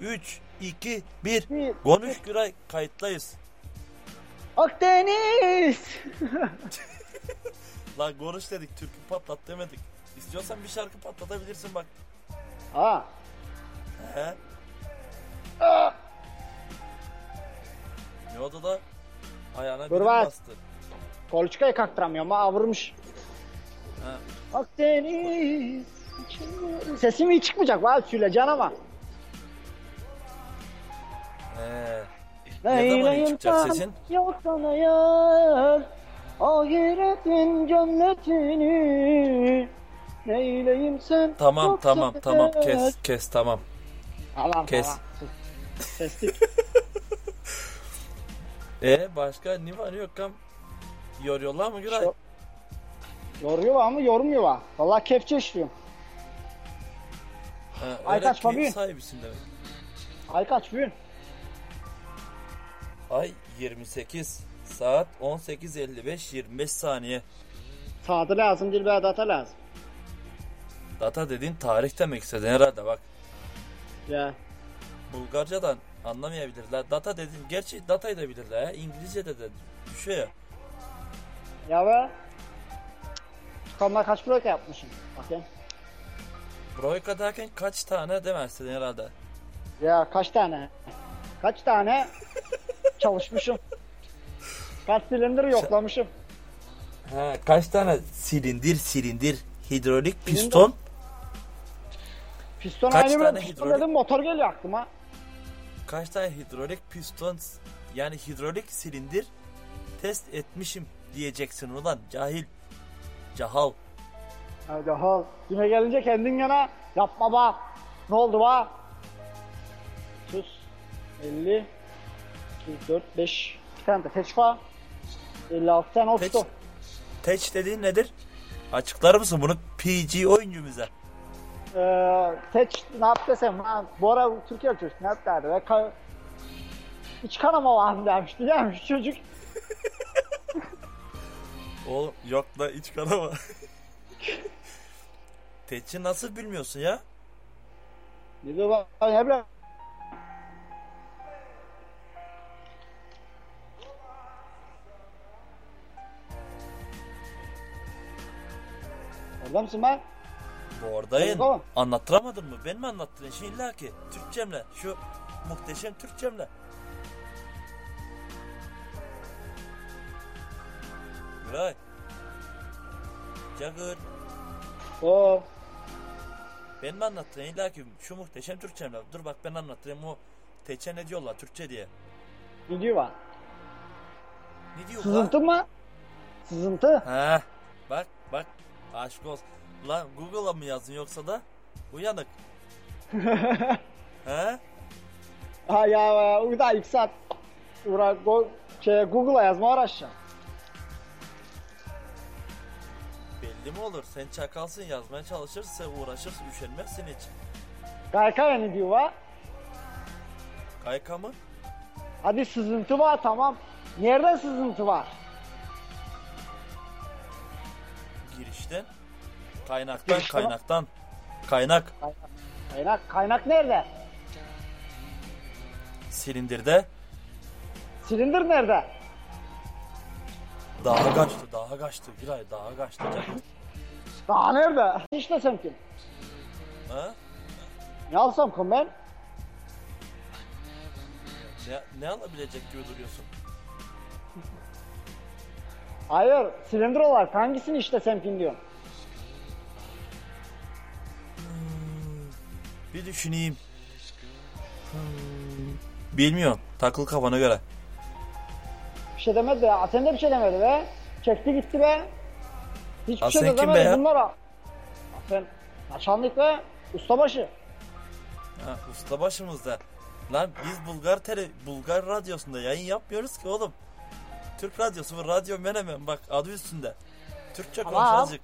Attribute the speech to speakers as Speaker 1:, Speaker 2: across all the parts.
Speaker 1: 3, 2, 1.
Speaker 2: Bir,
Speaker 1: Konuş Güray kayıttayız.
Speaker 2: Akdeniz.
Speaker 1: Lan konuş dedik türkü patlat demedik. İstiyorsan bir şarkı patlatabilirsin bak.
Speaker 2: Aa.
Speaker 1: He?
Speaker 2: Aa.
Speaker 1: Ne oldu da ayağına
Speaker 2: bak.
Speaker 1: bastı.
Speaker 2: Koluçkayı kaktıramıyorum ha vurmuş.
Speaker 1: Ha.
Speaker 2: Akdeniz. Sesim iyi çıkmayacak var söyleyeceksin ama.
Speaker 1: Ne zaman iyi çıkacak sesin?
Speaker 2: Yok sana yar. Ahiretin cennetini. Neyleyim sen?
Speaker 1: Tamam tamam tamam
Speaker 2: eğer.
Speaker 1: kes kes tamam.
Speaker 2: Tamam
Speaker 1: kes.
Speaker 2: tamam. Kestik.
Speaker 1: E başka ne var yok kam? Yoruyorlar mı Güray?
Speaker 2: Şu- Yoruyor mı yormuyor var. Valla kepçe işliyorum.
Speaker 1: Ha,
Speaker 2: Ay
Speaker 1: öyle
Speaker 2: kaç
Speaker 1: keyif
Speaker 2: Fabian?
Speaker 1: sahibisin demek.
Speaker 2: Ay kaç bugün?
Speaker 1: Ay 28 saat 18.55 25 saniye.
Speaker 2: Saati lazım değil be data lazım.
Speaker 1: Data dediğin tarih demek istedin herhalde bak.
Speaker 2: Ya.
Speaker 1: Bulgarcadan anlamayabilirler. Data dedin gerçi datayı da bilirler ya. İngilizce'de de düşüyor ya.
Speaker 2: Ya be. Çıkanlar kaç blok yapmışım? Bakayım.
Speaker 1: Broika derken kaç tane demezsin herhalde.
Speaker 2: Ya kaç tane? Kaç tane çalışmışım? Kaç silindir yoklamışım?
Speaker 1: He, kaç tane silindir silindir hidrolik piston
Speaker 2: Piston
Speaker 1: Kaç tane
Speaker 2: piston
Speaker 1: hidrolik-
Speaker 2: dedim motor geliyor aklıma.
Speaker 1: kaç tane hidrolik piston yani hidrolik silindir test etmişim diyeceksin ulan cahil cahal
Speaker 2: Hadi hal. Güne gelince kendin yana yapma bak. Ne oldu bak? Sus. 50 2, 4, 5 2 tane de teç var. 56 tane
Speaker 1: Teç. Teç dediğin nedir? Açıklar mısın bunu PG oyuncumuza?
Speaker 2: Ee, teç ne yap desem ha, bu ara Türkiye çocuk ne yap derdi ve ka- iç kanama var mı demişti değil mi şu çocuk?
Speaker 1: Oğlum yok da iç kanama. Teç'i nasıl bilmiyorsun ya?
Speaker 2: Ne diyor bak ne Orada mısın?
Speaker 1: Bu oradayım.
Speaker 2: Tamam.
Speaker 1: Anlattıramadın mı? Ben mi anlattırayım? Şimdi illa ki Türkçemle. Şu muhteşem Türkçemle. Güray. Cagır.
Speaker 2: Oo.
Speaker 1: Ben mi anlattırayım? İlla ki şu muhteşem Türkçemle. Dur bak ben anlattırayım o Teç'e ne diyorlar Türkçe diye.
Speaker 2: Video var.
Speaker 1: Ne diyor
Speaker 2: Sızıntı mı? Sızıntı.
Speaker 1: Ha, bak bak aşk olsun. Lan Google'a mı yazdın yoksa da uyanık. He?
Speaker 2: Ha ya o da ilk saat uğra go, şey, Google'a yazma uğraşacağım.
Speaker 1: Belli mi olur? Sen çakalsın yazmaya çalışırsın, uğraşırsın, üşenmezsin hiç.
Speaker 2: Kaykaya ne diyor var?
Speaker 1: Kayka mı?
Speaker 2: Hadi sızıntı var tamam. Nerede sızıntı var?
Speaker 1: Girişten. Kaynaktan,
Speaker 2: Girişten.
Speaker 1: kaynaktan. Kaynak.
Speaker 2: Kaynak, kaynak nerede?
Speaker 1: Silindirde.
Speaker 2: Silindir nerede?
Speaker 1: Daha kaçtı, daha kaçtı. Giray daha kaçtı canım.
Speaker 2: Daha nerede? İşlesem kim?
Speaker 1: Ha?
Speaker 2: Ne alsam kim ben?
Speaker 1: Ne, ne alabilecek gibi duruyorsun?
Speaker 2: Hayır, silindir olarak hangisini işlesem kim diyorum.
Speaker 1: Bir düşüneyim. Hmm, Bilmiyorum. Takıl kafana göre.
Speaker 2: Bir şey demedi be. Sen de bir şey demedi be. Çekti gitti be. Hiçbir
Speaker 1: Ha,
Speaker 2: şey
Speaker 1: sen
Speaker 2: de
Speaker 1: kim be
Speaker 2: demedi
Speaker 1: ya?
Speaker 2: bunlara. Sen Naçanlık be. Ustabaşı.
Speaker 1: Ha, usta başımızda. Lan biz Bulgar tele, Bulgar radyosunda yayın yapmıyoruz ki oğlum. Türk radyosu bu radyo menemen bak adı üstünde. Türkçe konuş
Speaker 2: Tamam.
Speaker 1: azıcık.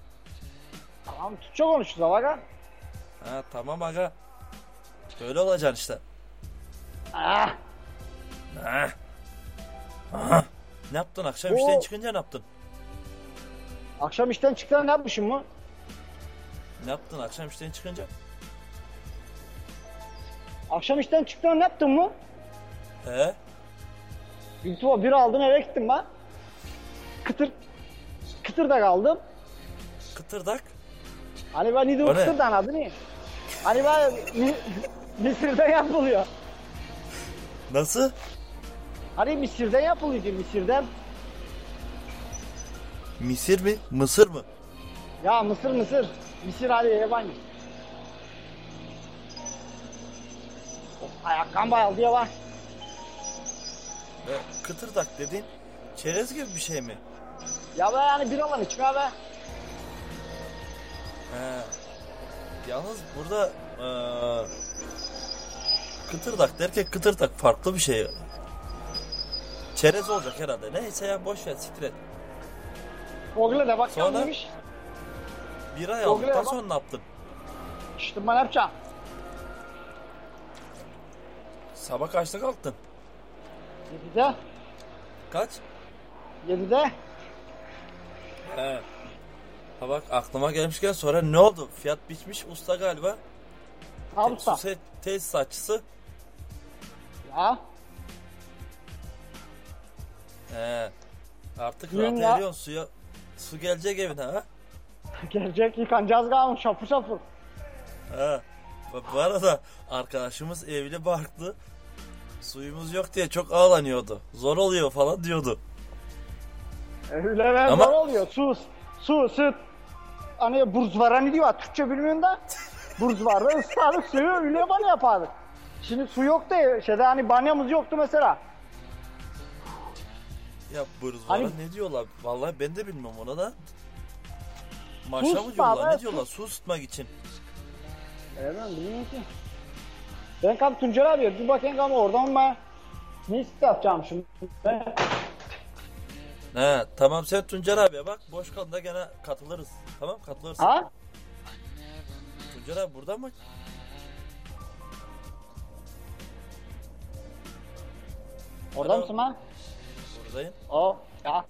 Speaker 2: Tamam Türkçe konuşacağız bak ha.
Speaker 1: Tamam aga. Böyle olacaksın işte.
Speaker 2: Ah,
Speaker 1: Ha. Ha. Ne yaptın akşam
Speaker 2: Oo.
Speaker 1: işten çıkınca ne yaptın?
Speaker 2: akşam işten çıktığında ne yapmışım mı?
Speaker 1: Ne yaptın akşam işten çıkınca?
Speaker 2: Akşam işten çıktın ne yaptın mı?
Speaker 1: He?
Speaker 2: Tuva bir aldım eve gittim ben. Kıtır kıtır da kaldım.
Speaker 1: Kıtırdak.
Speaker 2: Hani ben neydi o
Speaker 1: O ne?
Speaker 2: kıtırdan adı ne? Hani ben Mi- Mısır'da yapılıyor.
Speaker 1: Nasıl?
Speaker 2: Hani Mısır'dan yapılıyor diyor Mısır'dan.
Speaker 1: Misir mi? Mısır mı?
Speaker 2: Ya Mısır Mısır. Mısır hadi yabancı. Ayakkabı bayıldı ya bak.
Speaker 1: Ve kıtırdak dediğin çerez gibi bir şey mi?
Speaker 2: Ya be yani bir alan içme be.
Speaker 1: He. Yalnız burada eee kıtırdak derken kıtırdak farklı bir şey. Çerez olacak herhalde. Neyse ya boş ver siktir et.
Speaker 2: Google'a da bak
Speaker 1: Sonra?
Speaker 2: neymiş.
Speaker 1: Bir ay aldıktan
Speaker 2: bak.
Speaker 1: sonra ne yaptın?
Speaker 2: İşte ben yapacağım.
Speaker 1: Sabah kaçta kalktın?
Speaker 2: 7'de.
Speaker 1: Kaç?
Speaker 2: 7'de.
Speaker 1: He. Ha bak aklıma gelmişken sonra ne oldu? Fiyat biçmiş usta galiba.
Speaker 2: Tamam
Speaker 1: Te-
Speaker 2: usta.
Speaker 1: su se- tesisatçısı.
Speaker 2: Ya.
Speaker 1: He. Artık
Speaker 2: Dün
Speaker 1: rahat
Speaker 2: ya-
Speaker 1: suya. Su gelecek evine ha.
Speaker 2: Gelecek yıkanacağız galiba şapur şapur.
Speaker 1: Ha. Bu- Bu arada arkadaşımız evli barklı. Suyumuz yok diye çok ağlanıyordu. Zor oluyor falan diyordu.
Speaker 2: Öyle ben
Speaker 1: Ama-
Speaker 2: zor oluyor. Su, su, süt. Hani burzvara ne diyor? Türkçe bilmiyorum da. Burzvara ıslardık suyu öyle bana yapardık. Şimdi su yok da şeyde hani banyamız yoktu mesela.
Speaker 1: Ya bırzvara
Speaker 2: Hani-
Speaker 1: ne diyorlar? Vallahi ben de bilmiyorum ona da. Maşa mı diyorlar? Ne diyorlar? Su ısıtmak için.
Speaker 2: Evet ben bilmiyorum ki. Ben kam Tuncer abi bir bakayım kam oradan ben ne yapacağım şimdi.
Speaker 1: He tamam sen Tuncer abiye bak. Boş kalında gene katılırız. Tamam katılırsın.
Speaker 2: ha?
Speaker 1: Tuncer abi burada mı?
Speaker 2: Orada
Speaker 1: Alo.
Speaker 2: mısın lan?
Speaker 1: Buradayım.
Speaker 2: O. Ya.
Speaker 1: Ha,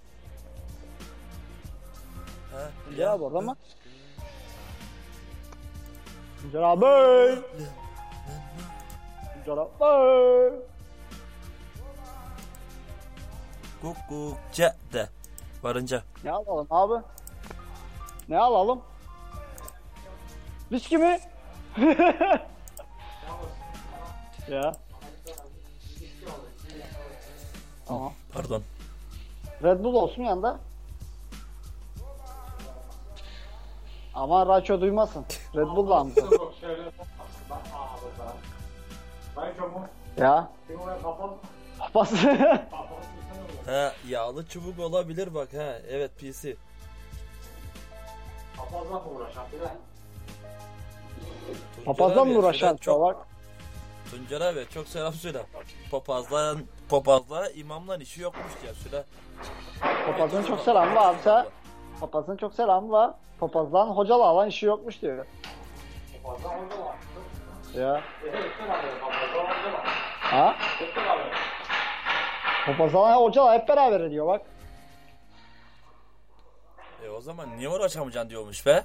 Speaker 2: Tuncer abi orada mı? Tuncer abi. Tuncer abi.
Speaker 1: Kukukça de. Varınca.
Speaker 2: Ne alalım abi? Ne alalım? Viski mi? ya. Tamam.
Speaker 1: Pardon.
Speaker 2: Red Bull olsun yanında. Ama Raço duymasın. Red Bull da mı? Ya. Papası.
Speaker 1: Ha yağlı çubuk olabilir bak ha. Evet PC. Tuncer
Speaker 2: Papazla mı uğraşan?
Speaker 1: şöyle Çok,
Speaker 2: Bak.
Speaker 1: Tuncer abi çok selam söyle. Papazla, papazla imamla işi yokmuş ya söyle.
Speaker 2: Papazın çok selamı var abi sen. Papazın çok selamı var. Papazdan hocalı alan işi yokmuş diyor. Ya. Ha? Papazdan hocalar hep beraber ediyor bak.
Speaker 1: E o zaman niye uğraşamayacaksın diyormuş be.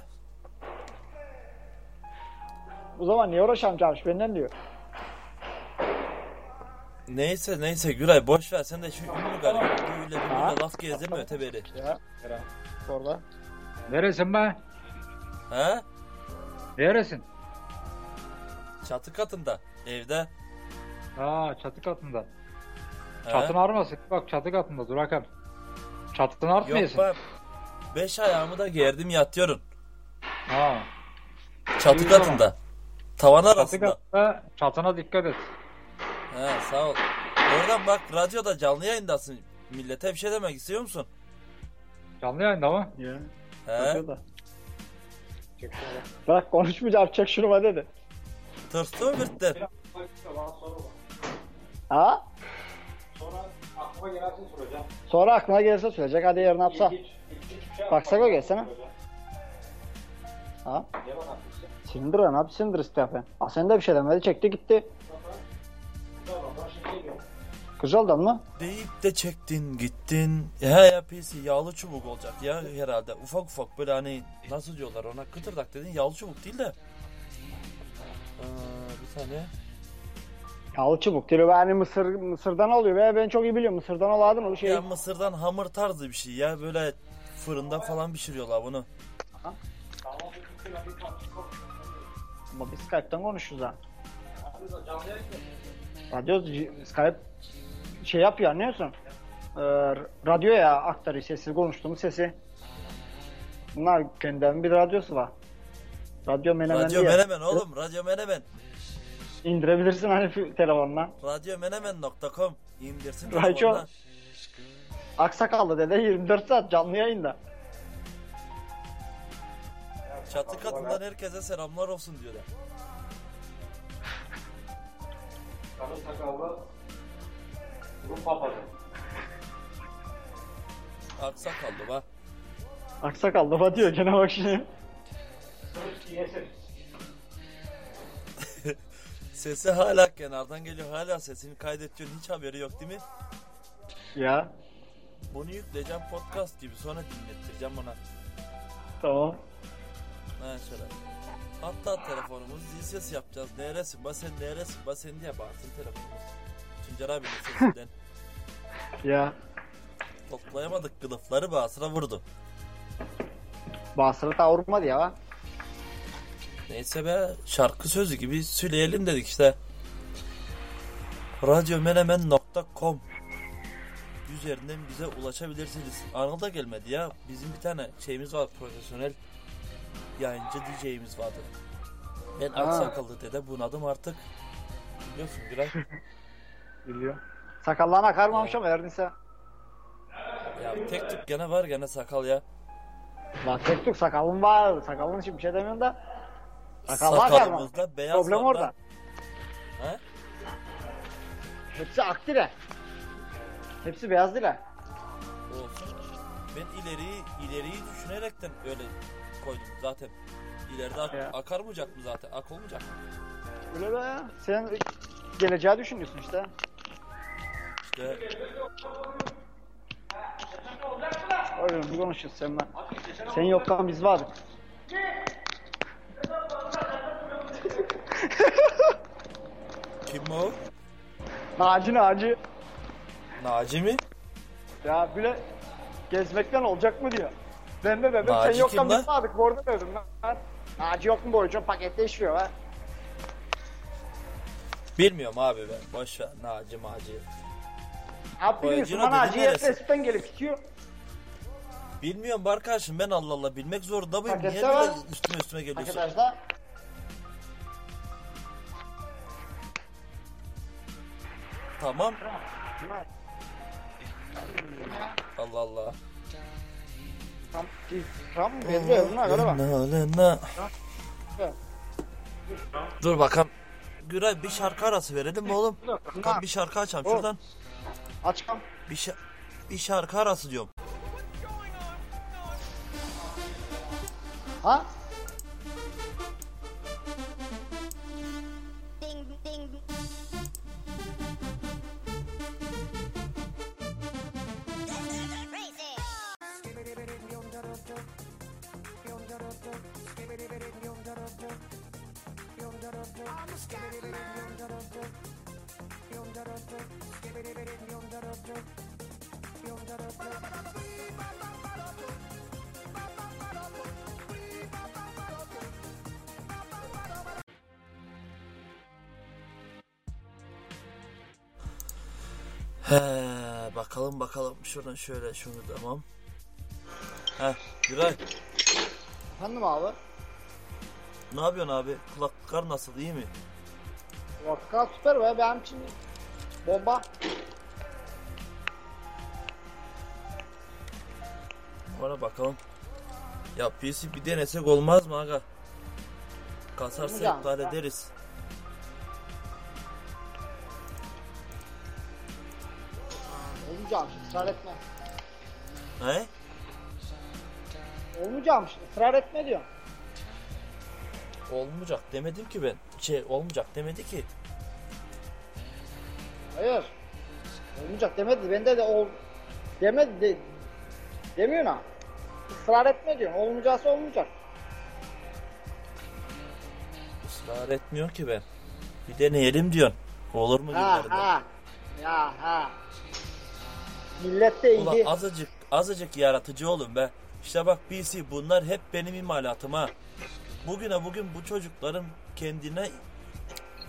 Speaker 2: O zaman niye uğraşamayacakmış benden diyor.
Speaker 1: Neyse neyse Güray boş ver sen de şu ünlü galiba. Böyle
Speaker 2: Ha?
Speaker 1: bir laf gezdirme öteberi.
Speaker 2: Ya. Orada.
Speaker 3: Neresin be?
Speaker 1: Ha?
Speaker 3: Neresin?
Speaker 1: Çatı katında. Evde.
Speaker 3: Aa çatı katında.
Speaker 1: Ha?
Speaker 3: Çatın armasın. Bak çatı katında dur bakalım. Çatın artmayasın.
Speaker 1: Yok bak. Beş ayağımı da gerdim yatıyorum.
Speaker 3: Ha.
Speaker 1: Çatı
Speaker 3: İyi zaman.
Speaker 1: katında. Tavan
Speaker 3: Çatı
Speaker 1: arasında.
Speaker 3: katında çatına dikkat et.
Speaker 1: He sağ ol. Oradan bak radyoda canlı yayındasın. Millete bir şey demek istiyor musun?
Speaker 3: Canlı yayında mı?
Speaker 2: Ya.
Speaker 1: He?
Speaker 2: Bırak konuşmayacağım çek şunu dedi.
Speaker 1: Tırstı birden.
Speaker 2: Ha? Sonra aklına gelirse söyleyecek hadi yarın yapsa. Baksak o gelsene. Ha? Sindir lan abi sindir istefen. Ha sen de bir şey demedi çekti gitti. Güzelden mı?
Speaker 1: Deyip de çektin gittin. He ya PC yağlı çubuk olacak ya herhalde. Ufak ufak böyle hani nasıl diyorlar ona kıtırdak dedin yağlı çubuk değil de. Ee, bir saniye.
Speaker 2: Yağlı çubuk. Yani Mısır, Mısır'dan oluyor. Ve ben çok iyi biliyorum. Mısır'dan oladın o şey.
Speaker 1: Ya Mısır'dan hamur tarzı bir şey ya. Böyle fırında falan pişiriyorlar bunu.
Speaker 2: Ama biz Skype'tan konuşuyoruz ha. Radyo Skype şey yapıyor anlıyorsun. Ee, radyoya aktarıyor sesi, konuştuğumuz sesi. Bunlar kendilerinin bir radyosu var. Radyo menemen
Speaker 1: Radyo
Speaker 2: diye.
Speaker 1: Menemen oğlum. Radyo Menemen.
Speaker 2: İndirebilirsin hani fi- telefondan.
Speaker 1: Radyomenemen.com indirsin
Speaker 2: Radyo-
Speaker 1: telefonuna.
Speaker 2: Aksakallı dede 24 saat canlı yayında.
Speaker 1: Çatı katından herkese selamlar olsun diyorlar.
Speaker 3: Sarı sakallı Rum papazı.
Speaker 1: Aksa kaldı bak.
Speaker 2: Aksakallı va diyor gene bak şimdi.
Speaker 1: Sesi hala kenardan geliyor. Hala sesini kaydediyorsun. Hiç haberi yok değil mi?
Speaker 2: Ya
Speaker 1: Bunu yükleyeceğim podcast gibi sonra dinlettireceğim ona.
Speaker 2: tamam.
Speaker 1: Ha şöyle. Hatta telefonumuz zil ses yapacağız. Neresin? Basen neresin? Basen diye bağırsın telefonumuz. Tuncer abinin sesinden.
Speaker 2: Ya
Speaker 1: Toplayamadık kılıfları basıra vurdu.
Speaker 2: Basırı ta vurmadı ya.
Speaker 1: Neyse be şarkı sözü gibi söyleyelim dedik işte. Radyomenemen.com üzerinden bize ulaşabilirsiniz. Anıl da gelmedi ya. Bizim bir tane şeyimiz var profesyonel yayıncı DJ'imiz vardı. Ben
Speaker 2: Ha.
Speaker 1: aksakallı dede bunadım artık. Biliyorsun Güray.
Speaker 2: Biliyor. Sakallarına karmamış ama Erdinse.
Speaker 1: ya tek tük gene var gene sakal ya.
Speaker 2: Bak tek tük sakalın var. Sakalın için bir şey demiyorum da. Sakal var
Speaker 1: beyaz
Speaker 2: Problem
Speaker 1: var
Speaker 2: orada.
Speaker 1: He?
Speaker 2: Hepsi ak dire. Hepsi beyaz dire.
Speaker 1: Olsun. Ben ileriyi ileriyi düşünerekten öyle koydum zaten. İleride ak-
Speaker 2: Ya.
Speaker 1: akar mı zaten? Ak olmayacak mı?
Speaker 2: Öyle be. Sen geleceği düşünüyorsun işte.
Speaker 1: İşte
Speaker 2: Öyle bir konuşuyoruz seninle. Sen yokken biz vardık.
Speaker 1: Kim o?
Speaker 2: Naci Naci.
Speaker 1: Naci mi?
Speaker 2: Ya bile gezmekten olacak mı diyor. Ben de dedim
Speaker 1: Naci
Speaker 2: sen
Speaker 1: lan?
Speaker 2: biz vardık. Bu arada dedim lan. Naci yok mu boyunca pakette işliyor ha.
Speaker 1: Bilmiyorum abi ben. Boş ver. Naci Maci.
Speaker 2: Abi biliyorsun
Speaker 1: Boyacının
Speaker 2: lan
Speaker 1: dili
Speaker 2: Naci hep gelip gidiyor.
Speaker 1: Bilmiyorum arkadaşım ben Allah Allah bilmek zorunda mıyım? Niye
Speaker 2: Pakette
Speaker 1: böyle
Speaker 2: var.
Speaker 1: üstüme üstüme geliyorsun?
Speaker 2: Arkadaşlar.
Speaker 1: Tamam. Allah Allah.
Speaker 2: Tam, belli galiba.
Speaker 1: Lena, Lena.
Speaker 2: Evet.
Speaker 1: Dur bakalım. Güray bir şarkı arası verelim mi oğlum? Kan bir şarkı açalım şuradan.
Speaker 2: Aç kam.
Speaker 1: Bir, şa- bir şarkı arası diyorum.
Speaker 2: Ha?
Speaker 1: He, bakalım bakalım şuradan şöyle şunu tamam. He, Güray
Speaker 2: Efendim abi.
Speaker 1: ne yapıyorsun abi? Kulaklıklar nasıl iyi mi?
Speaker 2: Vodka süper be benim için bomba.
Speaker 1: Ona bakalım. Ya PC bir denesek olmaz mı aga? Kasarsa iptal ederiz.
Speaker 2: Olmayacağım şimdi ısrar etme.
Speaker 1: He?
Speaker 2: Olmayacağım şimdi ısrar etme diyor.
Speaker 1: Olmayacak demedim ki ben. Şey olmayacak demedi ki.
Speaker 2: Hayır. Olmayacak demedi. Bende de ol demedi de, demiyor ha. Israr etme diyor. Olmayacaksa olmayacak.
Speaker 1: Israr etmiyor ki ben. Bir deneyelim diyorsun. Olur mu
Speaker 2: Ha
Speaker 1: günlerinde?
Speaker 2: ha. Ya ha. Millet de
Speaker 1: Ulan azıcık azıcık yaratıcı olun be. İşte bak BC bunlar hep benim imalatım ha. Bugüne bugün bu çocukların kendine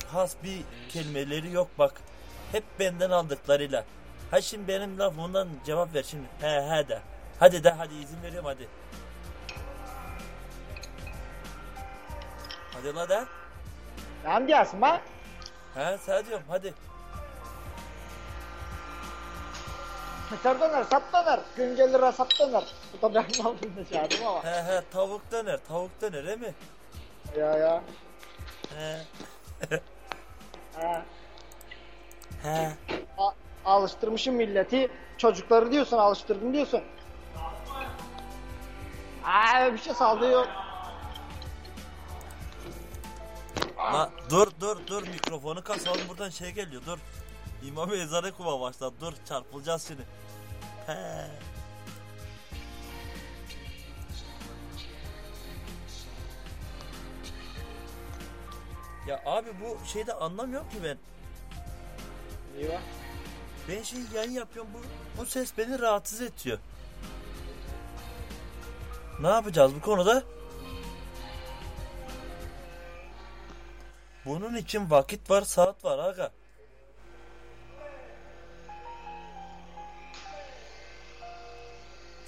Speaker 1: has bir kelimeleri yok bak. Hep benden aldıklarıyla. Ha şimdi benim lafımdan cevap ver şimdi. He he de. Hadi de hadi izin veriyorum hadi. Hadi la de.
Speaker 2: Lan gelsin bak.
Speaker 1: He sen diyorum hadi.
Speaker 2: Mısır döner, sap döner. Gün lira sap döner. Bu da benim aldığım çağırdım ama.
Speaker 1: He he tavuk döner tavuk döner he mi?
Speaker 2: Ya ya.
Speaker 1: He
Speaker 2: Ha.
Speaker 1: he.
Speaker 2: A- alıştırmışım milleti. Çocukları diyorsun, alıştırdın diyorsun. Aa bir şey sallıyor.
Speaker 1: La dur dur dur mikrofonu kasalım buradan şey geliyor dur. İmam ezanı kuma başladı dur çarpılacağız şimdi. He. Ya abi bu şeyde anlamıyorum ki ben.
Speaker 2: İyi bak.
Speaker 1: Ben şey yayın yapıyorum bu, bu ses beni rahatsız ediyor. Ne yapacağız bu konuda? Bunun için vakit var, saat var aga.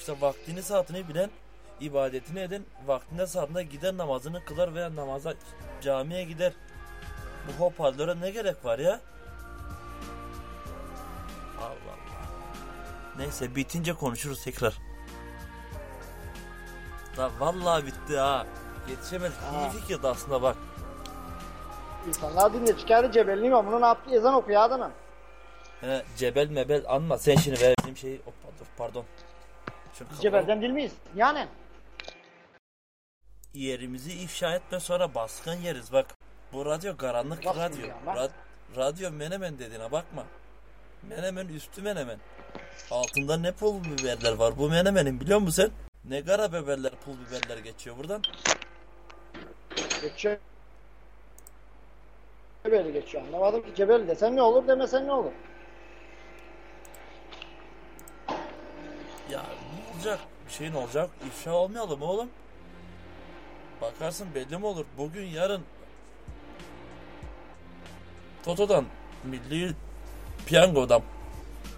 Speaker 1: İşte vaktini saatini bilen, ibadetini eden, vaktinde saatinde gider namazını kılar veya namaza camiye gider. Bu hoparlöre ne gerek var ya? Allah Allah. Neyse bitince konuşuruz tekrar. La vallahi bitti ha. Yetişemedik.
Speaker 2: Ha.
Speaker 1: İyi fikirdi aslında bak.
Speaker 2: İnsanlar dinle çıkardı cebelini imamını ne yaptı? Ezan okuyor adamın.
Speaker 1: He, cebel mebel anma. Sen şimdi ver benim şeyi. Dur pardon. Kapatalım.
Speaker 2: cebelden değil miyiz? Yani.
Speaker 1: Yerimizi ifşa etme sonra baskın yeriz bak. Bu radyo karanlık
Speaker 2: Nasıl
Speaker 1: radyo.
Speaker 2: ya?
Speaker 1: Ra- radyo menemen dediğine bakma. Menemen üstü menemen. Altında ne pul biberler var bu menemenin biliyor musun sen? Ne kara biberler pul biberler geçiyor buradan.
Speaker 2: Geçiyor. Cebeli geçiyor. Anlamadım ki cebeli desem ne olur demesen ne olur?
Speaker 1: Ya ne olacak? Bir şeyin olacak. İfşa olmayalım oğlum. Bakarsın belli mi olur? Bugün yarın Toto'dan milli piyangodan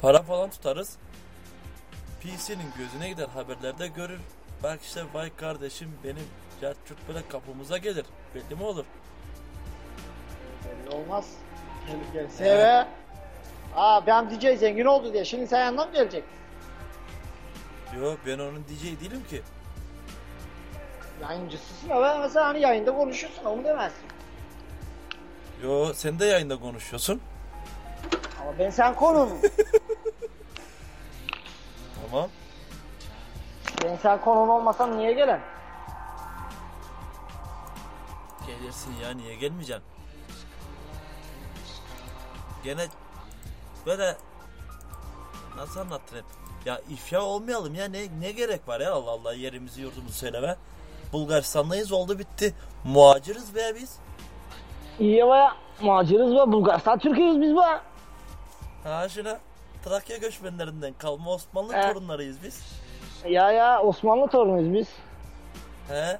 Speaker 1: para falan tutarız. PC'nin gözüne gider haberlerde görür. Bak işte vay kardeşim benim Cerçurt böyle kapımıza gelir. Belli mi olur?
Speaker 2: Belli olmaz. Gelir gelse eve. Aa ben DJ zengin oldu diye. Şimdi sen yanına mı gelecek?
Speaker 1: Yo ben onun DJ değilim ki.
Speaker 2: Yayıncısısın ama mesela hani yayında konuşuyorsun onu demezsin.
Speaker 1: Yo sen de yayında konuşuyorsun.
Speaker 2: Ama ben sen konunum.
Speaker 1: Tamam.
Speaker 2: ben sen konun olmasam niye gelen?
Speaker 1: Gelirsin ya niye gelmeyeceksin? Gene böyle nasıl anlatayım? Ya ifya olmayalım ya ne ne gerek var ya Allah Allah yerimizi yurdumuzu söyleme. Bulgaristan'dayız oldu bitti. Muhaciriz be biz.
Speaker 2: İyi baya muhaciriz ve Bulgaristan Türk'üyüz biz bu.
Speaker 1: Ha şuna Trakya göçmenlerinden kalma Osmanlı
Speaker 2: He.
Speaker 1: torunlarıyız biz.
Speaker 2: Ya ya Osmanlı torunuyuz biz.
Speaker 1: He?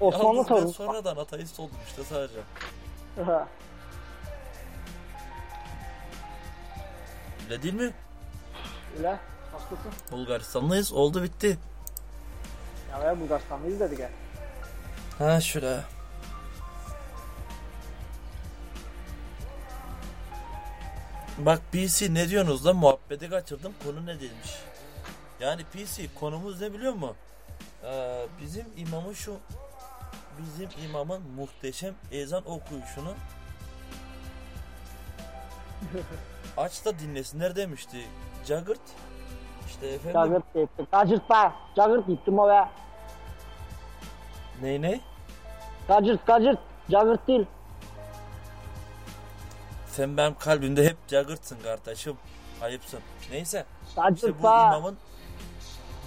Speaker 2: Osmanlı
Speaker 1: Yalnız ben
Speaker 2: torunu.
Speaker 1: sonradan ateist oldum işte sadece.
Speaker 2: Ha.
Speaker 1: Öyle değil mi?
Speaker 2: Öyle. Haklısın.
Speaker 1: Bulgaristanlıyız oldu bitti.
Speaker 2: Ya ya Bulgaristanlıyız dedik ya.
Speaker 1: Ha şöyle. Bak PC ne diyorsunuz da muhabbeti kaçırdım konu ne demiş. Yani PC konumuz ne biliyor musun? Ee, bizim imamın şu bizim imamın muhteşem ezan okuyuşunu aç da dinlesinler demişti. Jagert işte efendim
Speaker 2: Cagırt gitti. Gacırt be. Cagırt gittim o be.
Speaker 1: ney ne?
Speaker 2: Gacırt gacırt. Cagırt değil.
Speaker 1: Sen benim kalbimde hep Jaggert'sın kardeşim. Ayıpsın. Neyse.
Speaker 2: Gacırt
Speaker 1: İşte bu imamın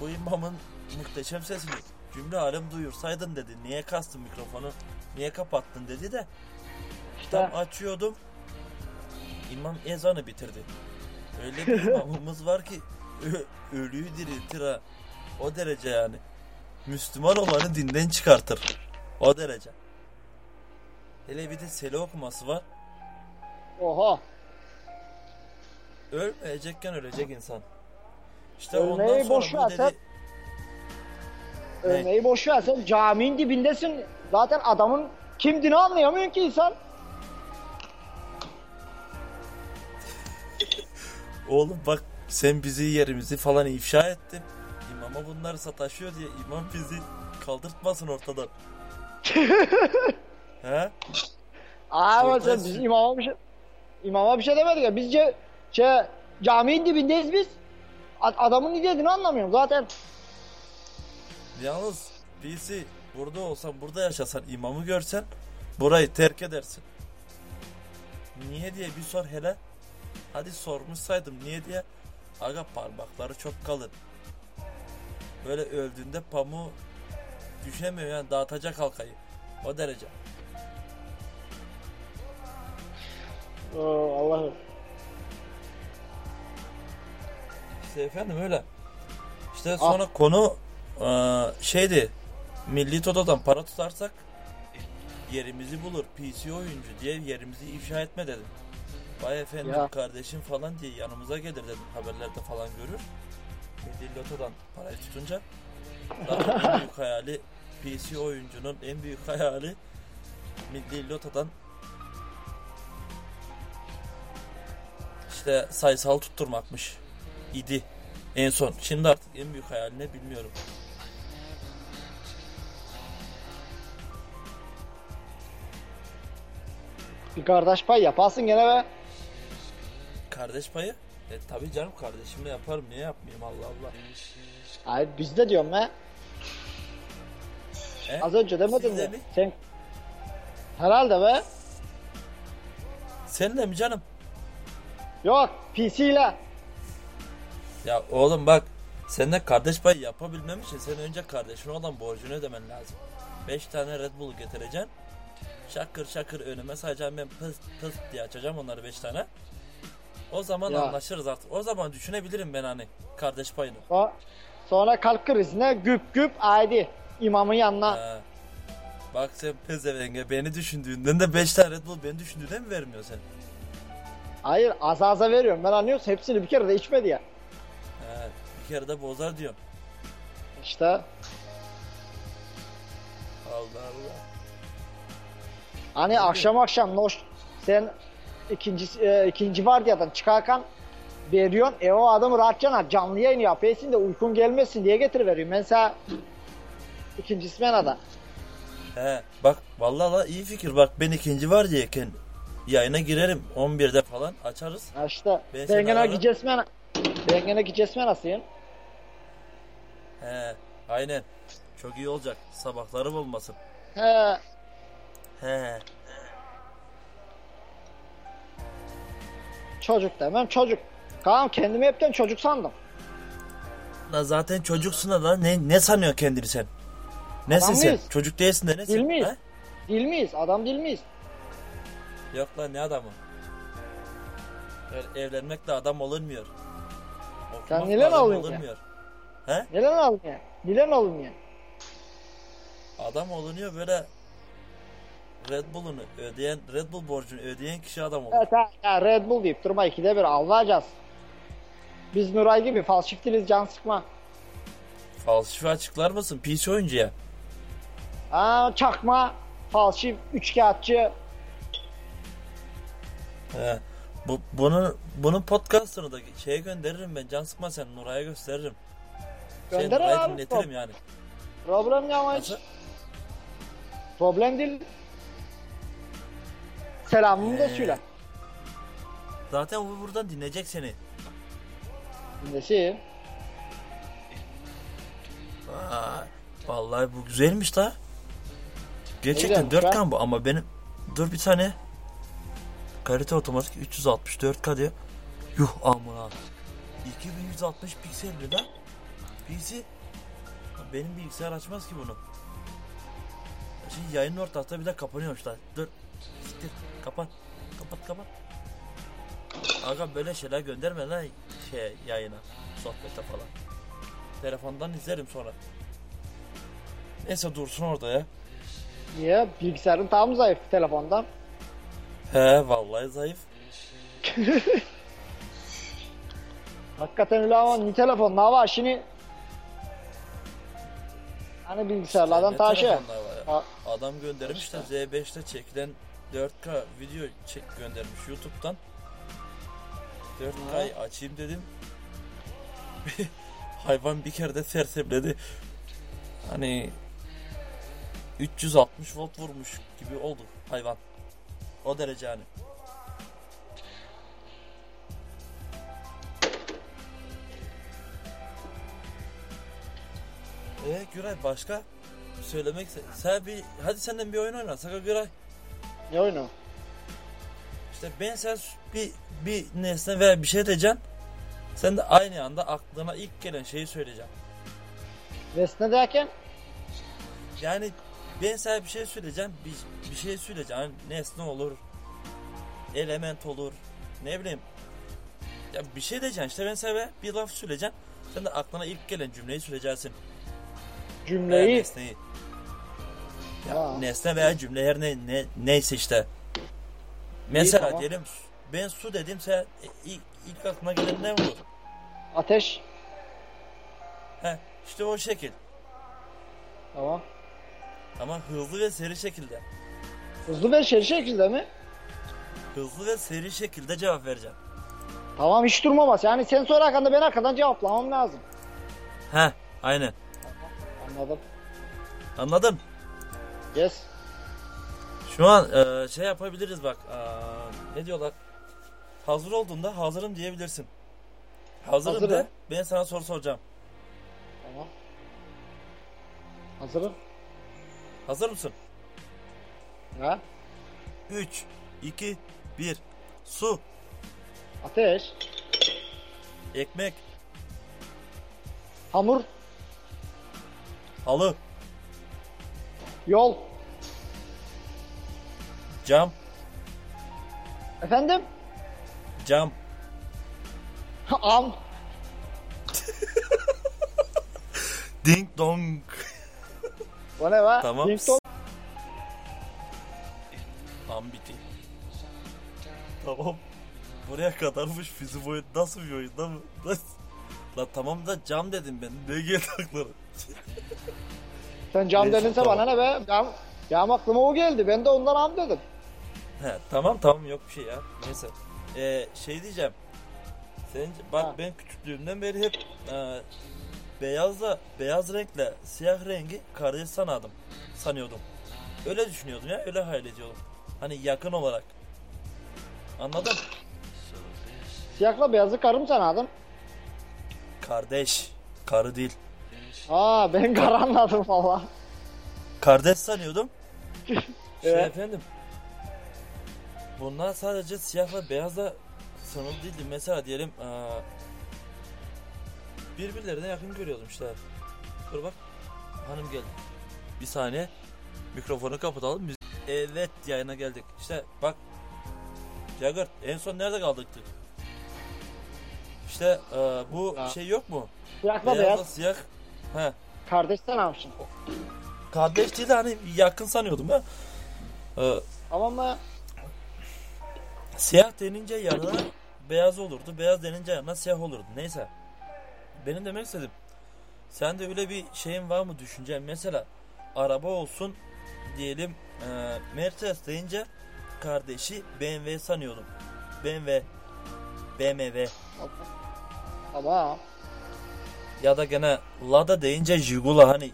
Speaker 1: bu imamın muhteşem sesini cümle alem duyursaydın dedi. Niye kastın mikrofonu? Niye kapattın dedi de
Speaker 2: İşte.
Speaker 1: tam açıyordum. imam ezanı bitirdi. Öyle bir imamımız var ki ölüyü diriltir ha. O derece yani. Müslüman olanı dinden çıkartır. O derece. Hele bir de sele okuması var.
Speaker 2: Oha.
Speaker 1: Ölmeyecekken ölecek insan. İşte
Speaker 2: Ölmeyi
Speaker 1: ondan sonra
Speaker 2: boş ver,
Speaker 1: dedi.
Speaker 2: sen- Örneği boş ver sen caminin dibindesin. Zaten adamın kimdiğini anlayamıyorsun ki insan.
Speaker 1: Oğlum bak sen bizi yerimizi falan ifşa ettin. İmama bunları sataşıyor diye imam bizi kaldırtmasın ortadan. He?
Speaker 2: Ama sen biz imama bir şey imama bir şey demedik ya. Biz ce, şey, caminin dibindeyiz biz. Adamın ne dediğini anlamıyorum zaten.
Speaker 1: Yalnız birisi burada olsan burada yaşasan imamı görsen burayı terk edersin. Niye diye bir sor hele. Hadi sormuşsaydım niye diye. Aga parmakları çok kalın. Böyle öldüğünde pamuğu düşemiyor yani dağıtacak halkayı. O derece.
Speaker 2: Oo, Allah'ım.
Speaker 1: İşte efendim öyle. İşte sonra konu eee, şeydi. Milli Toto'dan para tutarsak yerimizi bulur. PC oyuncu diye yerimizi ifşa etme dedim. Vay efendim
Speaker 2: Ya.
Speaker 1: kardeşim falan diye yanımıza gelir dedim. Haberlerde falan görür. Milli Loto'dan parayı tutunca zaten en büyük hayali PC oyuncunun en büyük hayali Milli Loto'dan işte sayısal tutturmakmış idi en son. Şimdi artık en büyük hayali ne bilmiyorum.
Speaker 2: Bir kardeş pay yaparsın gene be.
Speaker 1: Kardeş payı? E tabi canım kardeşimle yaparım niye yapmayayım Allah Allah.
Speaker 2: Hayır biz de diyorum be.
Speaker 1: He?
Speaker 2: Az önce demedin
Speaker 1: Siz de
Speaker 2: mi?
Speaker 1: mi?
Speaker 2: Sen Herhalde be.
Speaker 1: Seninle mi canım?
Speaker 2: Yok PC ile.
Speaker 1: Ya oğlum bak seninle kardeş payı yapabilmem için sen önce kardeşine olan borcunu ödemen lazım. 5 tane Red Bull getireceksin. Şakır şakır önüme sayacağım ben pıs pıs diye açacağım onları 5 tane. O zaman
Speaker 2: Ya.
Speaker 1: anlaşırız artık. O zaman düşünebilirim ben hani kardeş payını.
Speaker 2: So- Sonra kalk krizine güp güp haydi imamın yanına.
Speaker 1: Ha. Bak sen pezevenge beni düşündüğünden de 5 tane Red Bull beni düşündüğünden mi vermiyor sen?
Speaker 2: Hayır az aza veriyorum ben anlıyorsun hepsini bir kere de içmedi ya.
Speaker 1: He, bir kere de bozar diyorum.
Speaker 2: İşte
Speaker 1: Allah Allah.
Speaker 2: hani akşam akşam noş sen ikinci e, ikinci vardiyadan çıkarken veriyorsun e o adamı rahatça canlı yayın yapıyorsun da uykun gelmesin diye getiriveriyorum. Ben sana ikincisi ben ada.
Speaker 1: He bak vallahi la iyi fikir bak ben ikinci var diyeken yayına girerim 11'de falan açarız.
Speaker 2: Ha işte
Speaker 1: Ben
Speaker 2: ben gene gidesmen ben gene gidesmen nasılsın?
Speaker 1: He aynen çok iyi olacak sabahlarım olmasın.
Speaker 2: He
Speaker 1: He
Speaker 2: çocuk demem çocuk. Tamam kendimi hepten çocuk sandım.
Speaker 1: la zaten çocuksun da lan ne, ne sanıyorsun kendini sen? Nesin
Speaker 2: Adam
Speaker 1: sen?
Speaker 2: mıyız?
Speaker 1: Çocuk değilsin de nesin?
Speaker 2: Değil miyiz?
Speaker 1: He?
Speaker 2: Değil miyiz? Adam değil miyiz?
Speaker 1: Yok lan ne adamı? Öyle evlenmekle adam olunmuyor.
Speaker 2: Sen
Speaker 1: Okumakla adam
Speaker 2: alıyorsun ya?
Speaker 1: olunmuyor. He?
Speaker 2: Neden almıyor? Neden almıyor?
Speaker 1: Adam olunuyor böyle Red Bull'unu ödeyen, Red Bull borcunu ödeyen kişi adam olur.
Speaker 2: Evet ha, ha, Red Bull deyip durma ikide bir alacağız. Biz Nuray gibi falşif değiliz can sıkma.
Speaker 1: Falsifi açıklar mısın? PC oyuncuya.
Speaker 2: Ha, çakma, falşif, üçkağıtçı.
Speaker 1: He. Bu, bunun, bunun podcastını da şeye gönderirim ben. Can sıkma sen Nuray'a gösteririm. Şey,
Speaker 2: Gönder
Speaker 1: Nuray'a
Speaker 2: abi.
Speaker 1: dinletirim yani.
Speaker 2: Problem ne ama hiç. Problem değil. Selamımı da söyle.
Speaker 1: Zaten bu buradan dinleyecek seni.
Speaker 2: Nesi?
Speaker 1: Aa, vallahi bu güzelmiş la. Gerçekten
Speaker 2: güzelmiş ha.
Speaker 1: 4K bu ama benim... Dur bir saniye. Kalite otomatik 364K diyor. Yuh amına. 2160 pikselli lan. PC. Benim bilgisayar açmaz ki bunu. Şimdi yayının ortasında bir de kapanıyormuş lan. Dur. Siktir. Kapat. Kapat kapat. Aga böyle şeyler gönderme lan şey yayına, sohbete falan. Telefondan izlerim sonra. Neyse dursun orada ya.
Speaker 2: Niye? Bilgisayarın tam zayıf telefondan.
Speaker 1: He vallahi zayıf.
Speaker 2: Hakikaten öyle ama ni telefon ne var şimdi? Hani bilgisayarlardan
Speaker 1: Ne
Speaker 2: taşı.
Speaker 1: Adam göndermiş de Z5'te çekilen 4K video çek göndermiş YouTube'dan. 4K'yı açayım dedim. Hayvan bir kere de sersemledi. Hani 360 volt vurmuş gibi oldu hayvan. O derece hani. Ee Güray başka söylemek sen bir hadi senden bir oyun oyna Saka Güray.
Speaker 2: Ne oyunu?
Speaker 1: İşte ben sen bir bir nesne veya bir şey diyeceksin. Sen de aynı anda aklına ilk gelen şeyi söyleyeceksin.
Speaker 2: Nesne derken?
Speaker 1: Yani ben sana bir şey söyleyeceğim. Bir, bir şey söyleyeceğim. Hani nesne olur. Element olur. Ne bileyim. Ya bir şey diyeceksin işte ben sana bir laf söyleyeceğim. Sen de aklına ilk gelen cümleyi söyleyeceksin. Veya
Speaker 2: Cümleyi.
Speaker 1: nesneyi. Ya nesne veya cümle her ne, ne neyse işte. Mesela
Speaker 2: tamam.
Speaker 1: diyelim ben su dedim sen ilk, ilk aklına gelen ne olur?
Speaker 2: Ateş.
Speaker 1: He işte o şekil.
Speaker 2: Tamam.
Speaker 1: Ama hızlı ve seri şekilde.
Speaker 2: Hızlı ve şey şekilde mi?
Speaker 1: Hızlı ve seri şekilde cevap vereceğim.
Speaker 2: Tamam hiç durmaması. Yani sen sonra hakkında ben arkadan cevaplamam lazım.
Speaker 1: He aynen.
Speaker 2: Anladım.
Speaker 1: Anladın?
Speaker 2: Yes.
Speaker 1: Şu an e, şey yapabiliriz bak. e, ne diyorlar? Hazır olduğunda hazırım diyebilirsin. Hazırım
Speaker 2: Hazırım.
Speaker 1: de ben sana soru soracağım.
Speaker 2: Tamam. Hazırım.
Speaker 1: Hazır mısın?
Speaker 2: Ha?
Speaker 1: 3, 2, 1. Su,
Speaker 2: Ateş.
Speaker 1: ekmek,
Speaker 2: Hamur.
Speaker 1: halı,
Speaker 2: Yol.
Speaker 1: cam,
Speaker 2: Efendim?
Speaker 1: cam,
Speaker 2: Am.
Speaker 1: ding dong.
Speaker 2: O ne be?
Speaker 1: Tamam.
Speaker 2: Ding dong.
Speaker 1: Ambiti. Tamam. Buraya kadarmış bizim oyun. Nasıl bir oyun lan bu? Lan- La tamam da cam dedim ben. Ne geldi aklına?
Speaker 2: Sen cam
Speaker 1: tamam.
Speaker 2: bana ne be? Cam, cam aklıma o geldi. Ben de ondan am dedim.
Speaker 1: He, tamam tamam yok bir şey ya. Neyse. Ee, şey diyeceğim. Sen bak
Speaker 2: Ha.
Speaker 1: ben küçüklüğümden beri hep e, beyazla beyaz renkle siyah rengi kardeş sanadım. Sanıyordum. Öyle düşünüyordum ya. Öyle hayal ediyordum. Hani yakın olarak. Anladın?
Speaker 2: Siyahla beyazı karım sanadım.
Speaker 1: Kardeş. Karı değil.
Speaker 2: Aa ben kar anladım valla.
Speaker 1: Kardeş sanıyordum. Şey
Speaker 2: Evet.
Speaker 1: efendim. Bunlar sadece siyahla beyazla sınırlı değildi. Mesela diyelim eee, birbirlerine yakın görüyordum işte. Dur bak. Hanım geldi. Bir saniye. Mikrofonu kapatalım. Biz... Evet yayına geldik. İşte bak. Jagger en son nerede kaldıktık? İşte eee, bu
Speaker 2: Ha.
Speaker 1: şey yok mu? Beyazla
Speaker 2: beyaz.
Speaker 1: siyah. He.
Speaker 2: Kardeş sanamışsın.
Speaker 1: Kardeş değil de hani yakın sanıyordum ya. Eee,
Speaker 2: Tamam mı?
Speaker 1: Siyah denince yanına beyaz olurdu. Beyaz denince yanına siyah olurdu. Neyse. Benim demek istedim. Sen de öyle bir şeyin var mı düşüncen? Mesela araba olsun diyelim e, Mercedes deyince kardeşi BMW sanıyordum. BMW BMW
Speaker 2: Tamam.
Speaker 1: Ya da gene Lada deyince Jigula hani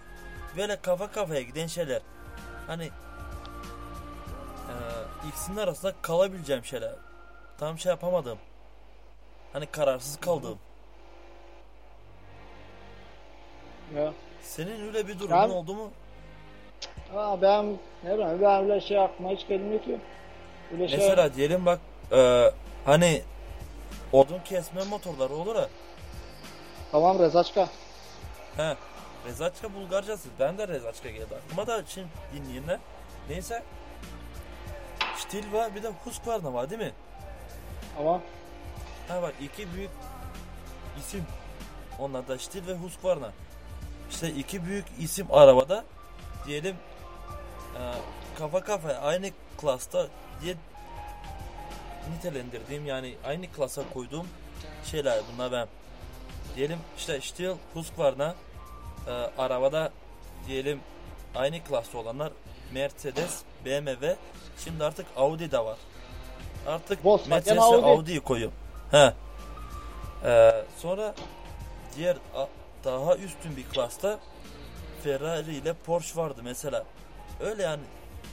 Speaker 1: böyle kafa kafaya giden şeyler. Hani e, ikisinin arasında kalabileceğim şeyler. Tam şey yapamadım. Hani kararsız kaldığım.
Speaker 2: Ya.
Speaker 1: Senin öyle bir durumun
Speaker 2: Ben-
Speaker 1: oldu mu?
Speaker 2: Aa ben ne bileyim ben öyle şey aklıma hiç gelmiyor ki. Öyle şey.
Speaker 1: Mesela diyelim bak e, hani odun kesme motorları olur ya.
Speaker 2: Tamam Rezaçka.
Speaker 1: He. Rezaçka Bulgarcası. Ben de Rezaçka geldi aklıma da şimdi dinleyeyim Neyse. Stil var bir de Husqvarna var değil mi?
Speaker 2: Tamam.
Speaker 1: Ha bak iki büyük isim. Onlar da Stil ve Husqvarna. İşte iki büyük isim arabada diyelim e, kafa kafaya aynı klasta diye nitelendirdiğim yani aynı klasa koyduğum şeyler bunlar ben. Diyelim işte Stil Husqvarna e, arabada diyelim aynı klasta olanlar Mercedes, BMW, şimdi artık Audi de var. Artık
Speaker 2: Volkswagen, Audi.
Speaker 1: Audi'yi koyuyorum. He. Ee, sonra diğer daha üstün bir klasta Ferrari ile Porsche vardı mesela. Öyle yani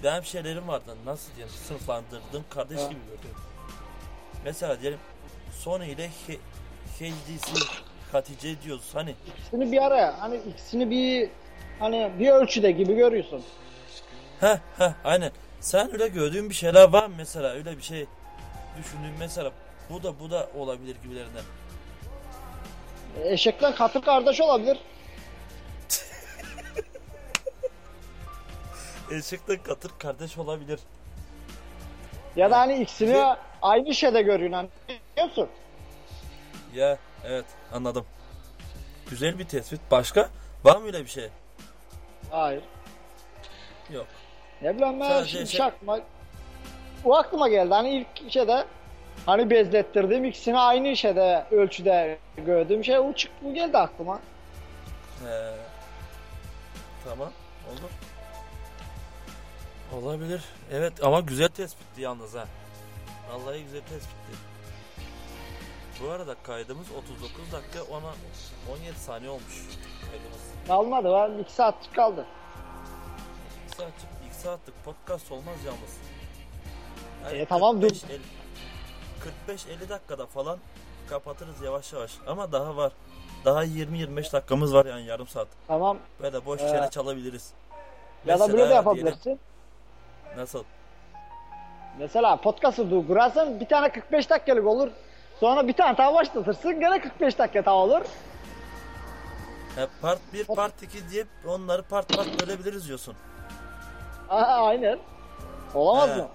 Speaker 1: benim şeylerim vardı. Nasıl diyeyim sınıflandırdım kardeş gibi gördüm. Mesela diyelim Sony ile H- HDC Hatice diyoruz hani
Speaker 2: İkisini bir araya hani ikisini bir hani bir ölçüde gibi görüyorsun.
Speaker 1: Heh heh aynen. Sen öyle gördüğün bir şeyler var mı mesela öyle bir şey düşündüğün mesela bu da bu da olabilir gibilerinden.
Speaker 2: Eşekler katır kardeş olabilir.
Speaker 1: Eşekle katır kardeş olabilir.
Speaker 2: Ya da hani ikisini aynı şeyde görüyorsun hani biliyor musun?
Speaker 1: Ya evet anladım. Güzel bir tespit. Başka? Var mı öyle bir şey?
Speaker 2: Hayır.
Speaker 1: Yok.
Speaker 2: Ne bileyim ben
Speaker 1: Sadece
Speaker 2: şimdi
Speaker 1: şey-
Speaker 2: aklıma o aklıma geldi hani ilk şeyde hani bezlettirdiğim ikisini aynı şeyde ölçüde gördüğüm şey o çıktı bu geldi aklıma.
Speaker 1: He. Tamam. Olur. Olabilir. Evet ama güzel tespitti yalnız ha. Vallahi güzel tespitti. Bu arada kaydımız 39 dakika ona 17 saniye olmuş kaydımız.
Speaker 2: Kalmadı var 2 saatlik kaldı.
Speaker 1: 2 saatlik, 2 saatlik podcast olmaz yalnız.
Speaker 2: E, tamam, dur.
Speaker 1: 45-50 dakikada falan kapatırız yavaş yavaş. Ama daha var. Daha 20-25 dakikamız var yani yarım saat.
Speaker 2: Tamam.
Speaker 1: Böyle boş
Speaker 2: Ee,
Speaker 1: çene çalabiliriz.
Speaker 2: Ya da böyle de
Speaker 1: Mesela
Speaker 2: yapabilirsin.
Speaker 1: diyelim- Nasıl?
Speaker 2: Mesela podcast'ı durdurursan bir tane 45 dakikalık olur. Sonra bir tane daha başlatırsın gene 45 dakika daha olur.
Speaker 1: He, part 1, part 2 diye onları part part bölebiliriz diyorsun.
Speaker 2: Aha, aynen. Olamaz
Speaker 1: He.
Speaker 2: mı?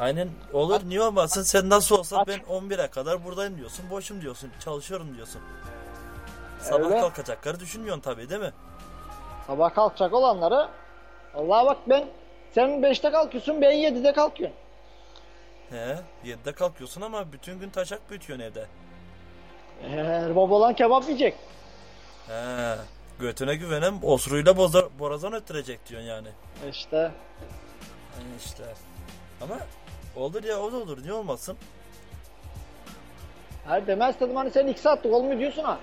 Speaker 1: Aynen olur. Niye olmasın? Sen nasıl olsa ben 11'e kadar buradayım diyorsun. Boşum diyorsun. Çalışıyorum diyorsun. Sabah
Speaker 2: Öyle.
Speaker 1: kalkacakları düşünmüyorsun tabii değil mi?
Speaker 2: Sabah kalkacak olanları Allah bak ben sen 5'te kalkıyorsun ben 7'de kalkıyorum.
Speaker 1: He, 7'de kalkıyorsun ama bütün gün taşak büyütüyorsun evde.
Speaker 2: Eğer baba olan kebap yiyecek.
Speaker 1: He, götüne güvenem osuruyla boza, borazan öttürecek diyorsun yani.
Speaker 2: İşte
Speaker 1: Yani işte. Ama olur ya o da olur. Niye olmasın?
Speaker 2: her demez dedim hani sen 2 saatlik olmuyor diyorsun ha.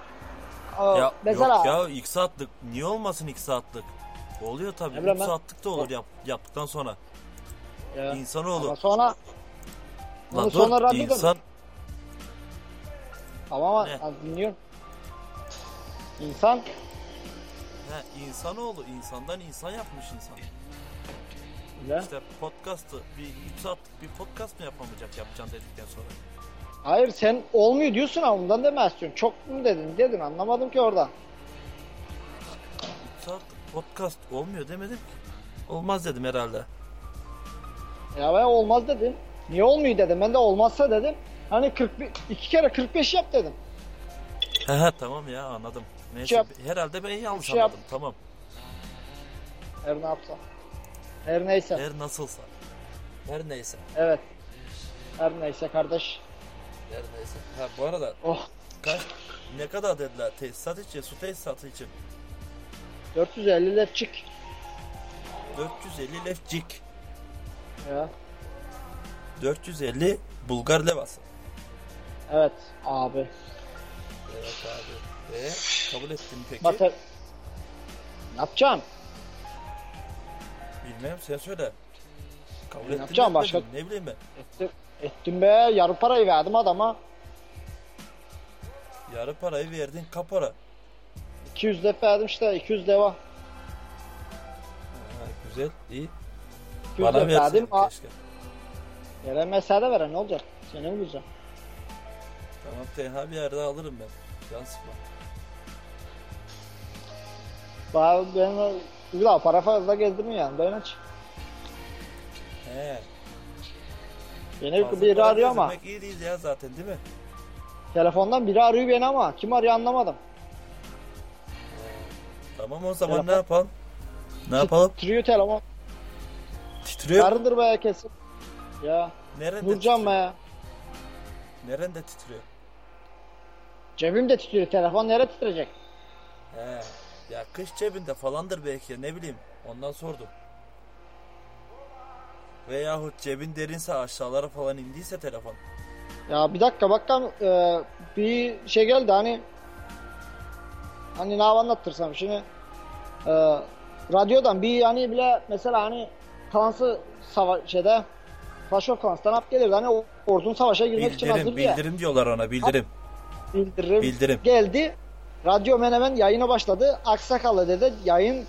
Speaker 2: Aa,
Speaker 1: Ya
Speaker 2: mesela
Speaker 1: yok ya 2 saatlik. Niye olmasın 2 saatlik? Oluyor tabii.
Speaker 2: Ne
Speaker 1: 3
Speaker 2: bileyim ben-
Speaker 1: saatlik de olur yap, yaptıktan sonra.
Speaker 2: Ya,
Speaker 1: İnsanoğlu.
Speaker 2: ama sonra
Speaker 1: Lan
Speaker 2: sonra
Speaker 1: dur
Speaker 2: radyoda
Speaker 1: insan
Speaker 2: Tamam
Speaker 1: Ne?
Speaker 2: dinliyorum. İnsan
Speaker 1: he, insanoğlu insandan insan yapmış insan.
Speaker 2: ne?
Speaker 1: İşte podcast'ı bir 3 saatlik bir podcast mı yapamayacak yapacaksın dedikten sonra.
Speaker 2: Hayır sen olmuyor diyorsun ha ondan demez diyorsun. Çok mu dedin dedin anlamadım ki orada.
Speaker 1: 3 saatlik podcast olmuyor demedim ki. Olmaz dedim herhalde.
Speaker 2: Ya ben olmaz dedim. Niye olmuyor dedim. Ben de olmazsa dedim. Hani 41, iki kere 45 yap dedim.
Speaker 1: He tamam ya anladım. Neyse
Speaker 2: Şey yap-
Speaker 1: herhalde ben yanlış
Speaker 2: şey yap.
Speaker 1: anladım. Tamam.
Speaker 2: Her ne yapsam. Her neyse.
Speaker 1: Her nasılsa. Her neyse.
Speaker 2: Evet. Her neyse kardeş.
Speaker 1: Her neyse. Ha bu arada
Speaker 2: Oh.
Speaker 1: kaç ne kadar dediler tesisat için, su tesisatı için?
Speaker 2: 450 lepçik.
Speaker 1: 450 lefcik.
Speaker 2: Ya.
Speaker 1: 450 Bulgar levası.
Speaker 2: Evet abi.
Speaker 1: Evet abi. Ve kabul ettin mi peki?
Speaker 2: Mater... Ne yapacağım?
Speaker 1: Bilmem sen söyle. Kabul
Speaker 2: Ne yapacağım başka-?
Speaker 1: Ne bileyim ben.
Speaker 2: Ettim, ettim be. Yarı parayı verdim adama.
Speaker 1: Yarı parayı verdin kapora.
Speaker 2: 200 lef verdim işte. 200 leva.
Speaker 1: Ha, güzel, iyi.
Speaker 2: 200
Speaker 1: Bana
Speaker 2: verdim.
Speaker 1: keşke.
Speaker 2: Yere mesele veren ne olacak? Seni bulacağım?
Speaker 1: Tamam tenha bir yerde alırım ben. Can sıkma.
Speaker 2: Bana ben daha para fazla gezdirmiyor yani. Ben aç.
Speaker 1: He.
Speaker 2: Beni
Speaker 1: fazla
Speaker 2: biri
Speaker 1: para
Speaker 2: arıyor ama.
Speaker 1: gezdirmek iyi değil ya zaten değil mi?
Speaker 2: Telefondan biri arıyor beni ama kim arıyor anlamadım.
Speaker 1: Tamam o zaman
Speaker 2: Telefon-
Speaker 1: ne yapalım? Ne yapalım?
Speaker 2: Titriyor telefon.
Speaker 1: Titriyor.
Speaker 2: Yarındır be kesin. Ya
Speaker 1: Nerede
Speaker 2: vuracağım
Speaker 1: titriyor?
Speaker 2: be.
Speaker 1: Nerede titriyor?
Speaker 2: Cebimde titriyor telefon nereye titreyecek?
Speaker 1: He. Ya kış cebinde falandır belki ne bileyim. Ondan sordum. Veyahut cebin derinse aşağılara falan indiyse telefon.
Speaker 2: Ya bir dakika bakalım e, bir şey geldi hani hani ne anlattırsam şimdi e, radyodan bir hani bile mesela hani Kansı sava şeyde Clash of Clans'tan hap gelirdi hani ordunun savaşa girmek için
Speaker 1: Bildirim,
Speaker 2: hazırdı ya.
Speaker 1: bildirim diyorlar ona bildirim.
Speaker 2: Bildirim.
Speaker 1: Bildirim.
Speaker 2: Geldi. Radyo Menemen yayına başladı. Aksakallı dedi yayın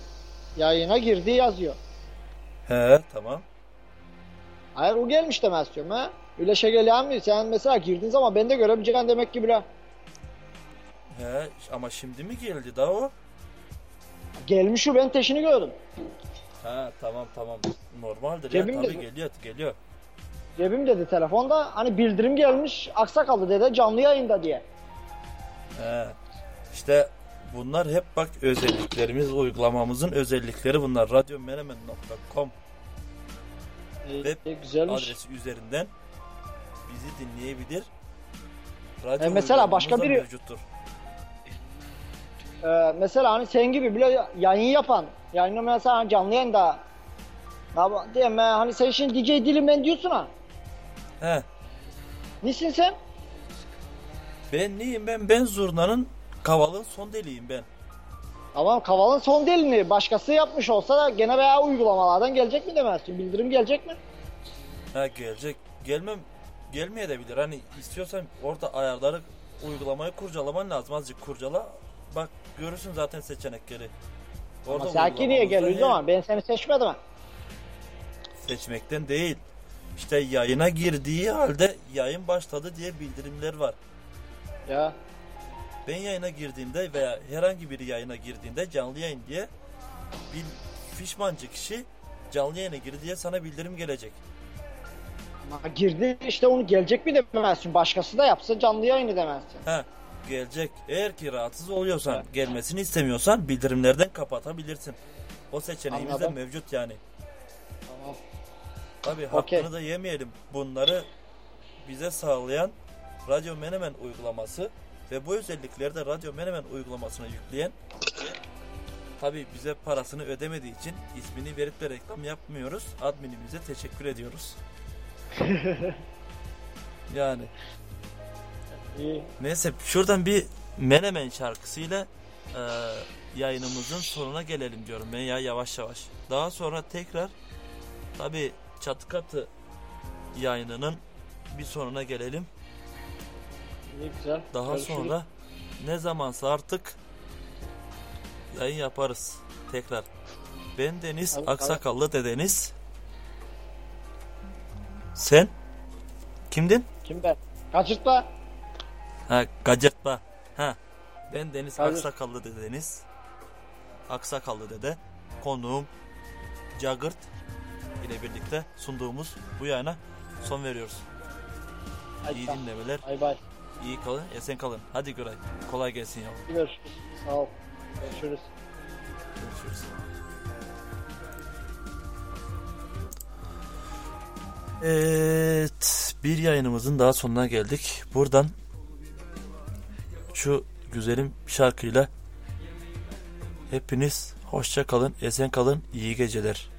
Speaker 2: yayına girdi yazıyor.
Speaker 1: He tamam.
Speaker 2: Hayır o gelmiş demez diyorum ha. Öyle şey geliyor mi? Sen mesela girdiğin zaman ben de görebileceğin demek ki bile.
Speaker 1: He ama şimdi mi geldi daha o?
Speaker 2: Gelmiş o ben teşini gördüm.
Speaker 1: Ha tamam tamam. Normaldir
Speaker 2: Cebimde
Speaker 1: ya tabii geliyor geliyor.
Speaker 2: Cebim dedi telefonda hani bildirim gelmiş aksakallı dedi canlı yayında diye.
Speaker 1: He. İşte bunlar hep bak özelliklerimiz uygulamamızın özellikleri bunlar. Radyomenemen.com Web
Speaker 2: E, güzelmiş.
Speaker 1: adresi üzerinden bizi dinleyebilir. Radyo
Speaker 2: E, mesela başka biri-
Speaker 1: mevcuttur.
Speaker 2: Ee, mesela hani sen gibi bile yayın yapan yayını mesela canlı yayında diyeyim ben hani sen şimdi DJ dilim ben diyorsun ha.
Speaker 1: He.
Speaker 2: Nesin sen?
Speaker 1: Ben neyim ben? Ben zurnanın kavalın son deliyim ben.
Speaker 2: Tamam kavalın son delini başkası yapmış olsa da gene veya uygulamalardan gelecek mi demezsin? Bildirim gelecek mi?
Speaker 1: Ha gelecek. Gelmem gelmeye de bilir. Hani istiyorsan orada ayarları uygulamayı kurcalaman lazım. Azıcık kurcala. Bak görürsün zaten seçenekleri.
Speaker 2: Ama Saki niye
Speaker 1: uygulamamızda
Speaker 2: geliyor o
Speaker 1: he-
Speaker 2: zaman? Ben seni seçmedim ha.
Speaker 1: Seçmekten değil. İşte yayına girdiği halde yayın başladı diye bildirimler var.
Speaker 2: Ya.
Speaker 1: Ben yayına girdiğimde veya herhangi biri yayına girdiğinde canlı yayın diye bir fişmancı kişi canlı yayına girdi diye sana bildirim gelecek.
Speaker 2: Ama girdi işte onu gelecek mi demezsin. Başkası da yapsa canlı yayını demezsin.
Speaker 1: Ha gelecek. Eğer ki rahatsız oluyorsan, gelmesini istemiyorsan bildirimlerden kapatabilirsin. O seçeneğimiz de
Speaker 2: Anladım.
Speaker 1: mevcut yani. Tabii hakkını da yemeyelim. Bunları bize sağlayan Radyo Menemen uygulaması ve bu özellikleri de Radyo Menemen uygulamasına yükleyen tabii bize parasını ödemediği için ismini verip de reklam yapmıyoruz. Adminimize teşekkür ediyoruz. yani
Speaker 2: İyi.
Speaker 1: Neyse şuradan bir Menemen şarkısıyla e, yayınımızın sonuna gelelim diyorum ben ya yavaş yavaş. Daha sonra tekrar tabi çatı katı yayınının bir sonuna gelelim.
Speaker 2: İyi güzel.
Speaker 1: Daha
Speaker 2: Görüşürüz.
Speaker 1: sonra ne zamansa artık yayın yaparız tekrar. Ben Deniz
Speaker 2: Tabii,
Speaker 1: Aksakallı dedeniz. Sen kimdin?
Speaker 2: Kim ben? Kaçırtma.
Speaker 1: Ha gacırtma. Ha. Ben Deniz
Speaker 2: Tabii.
Speaker 1: Aksakallı dedeniz. Aksakallı dede. Konuğum Cagırt ile birlikte sunduğumuz bu yayına son veriyoruz.
Speaker 2: Hadi
Speaker 1: İyi dinlemeler,
Speaker 2: Bay bay.
Speaker 1: iyi kalın, esen kalın. Hadi Güray, kolay gelsin ya.
Speaker 2: Görüşürüz. Sağ ol. Görüşürüz.
Speaker 1: Görüşürüz. Evet, bir yayınımızın daha sonuna geldik. Buradan şu güzelim şarkıyla hepiniz hoşça kalın, esen kalın, iyi geceler.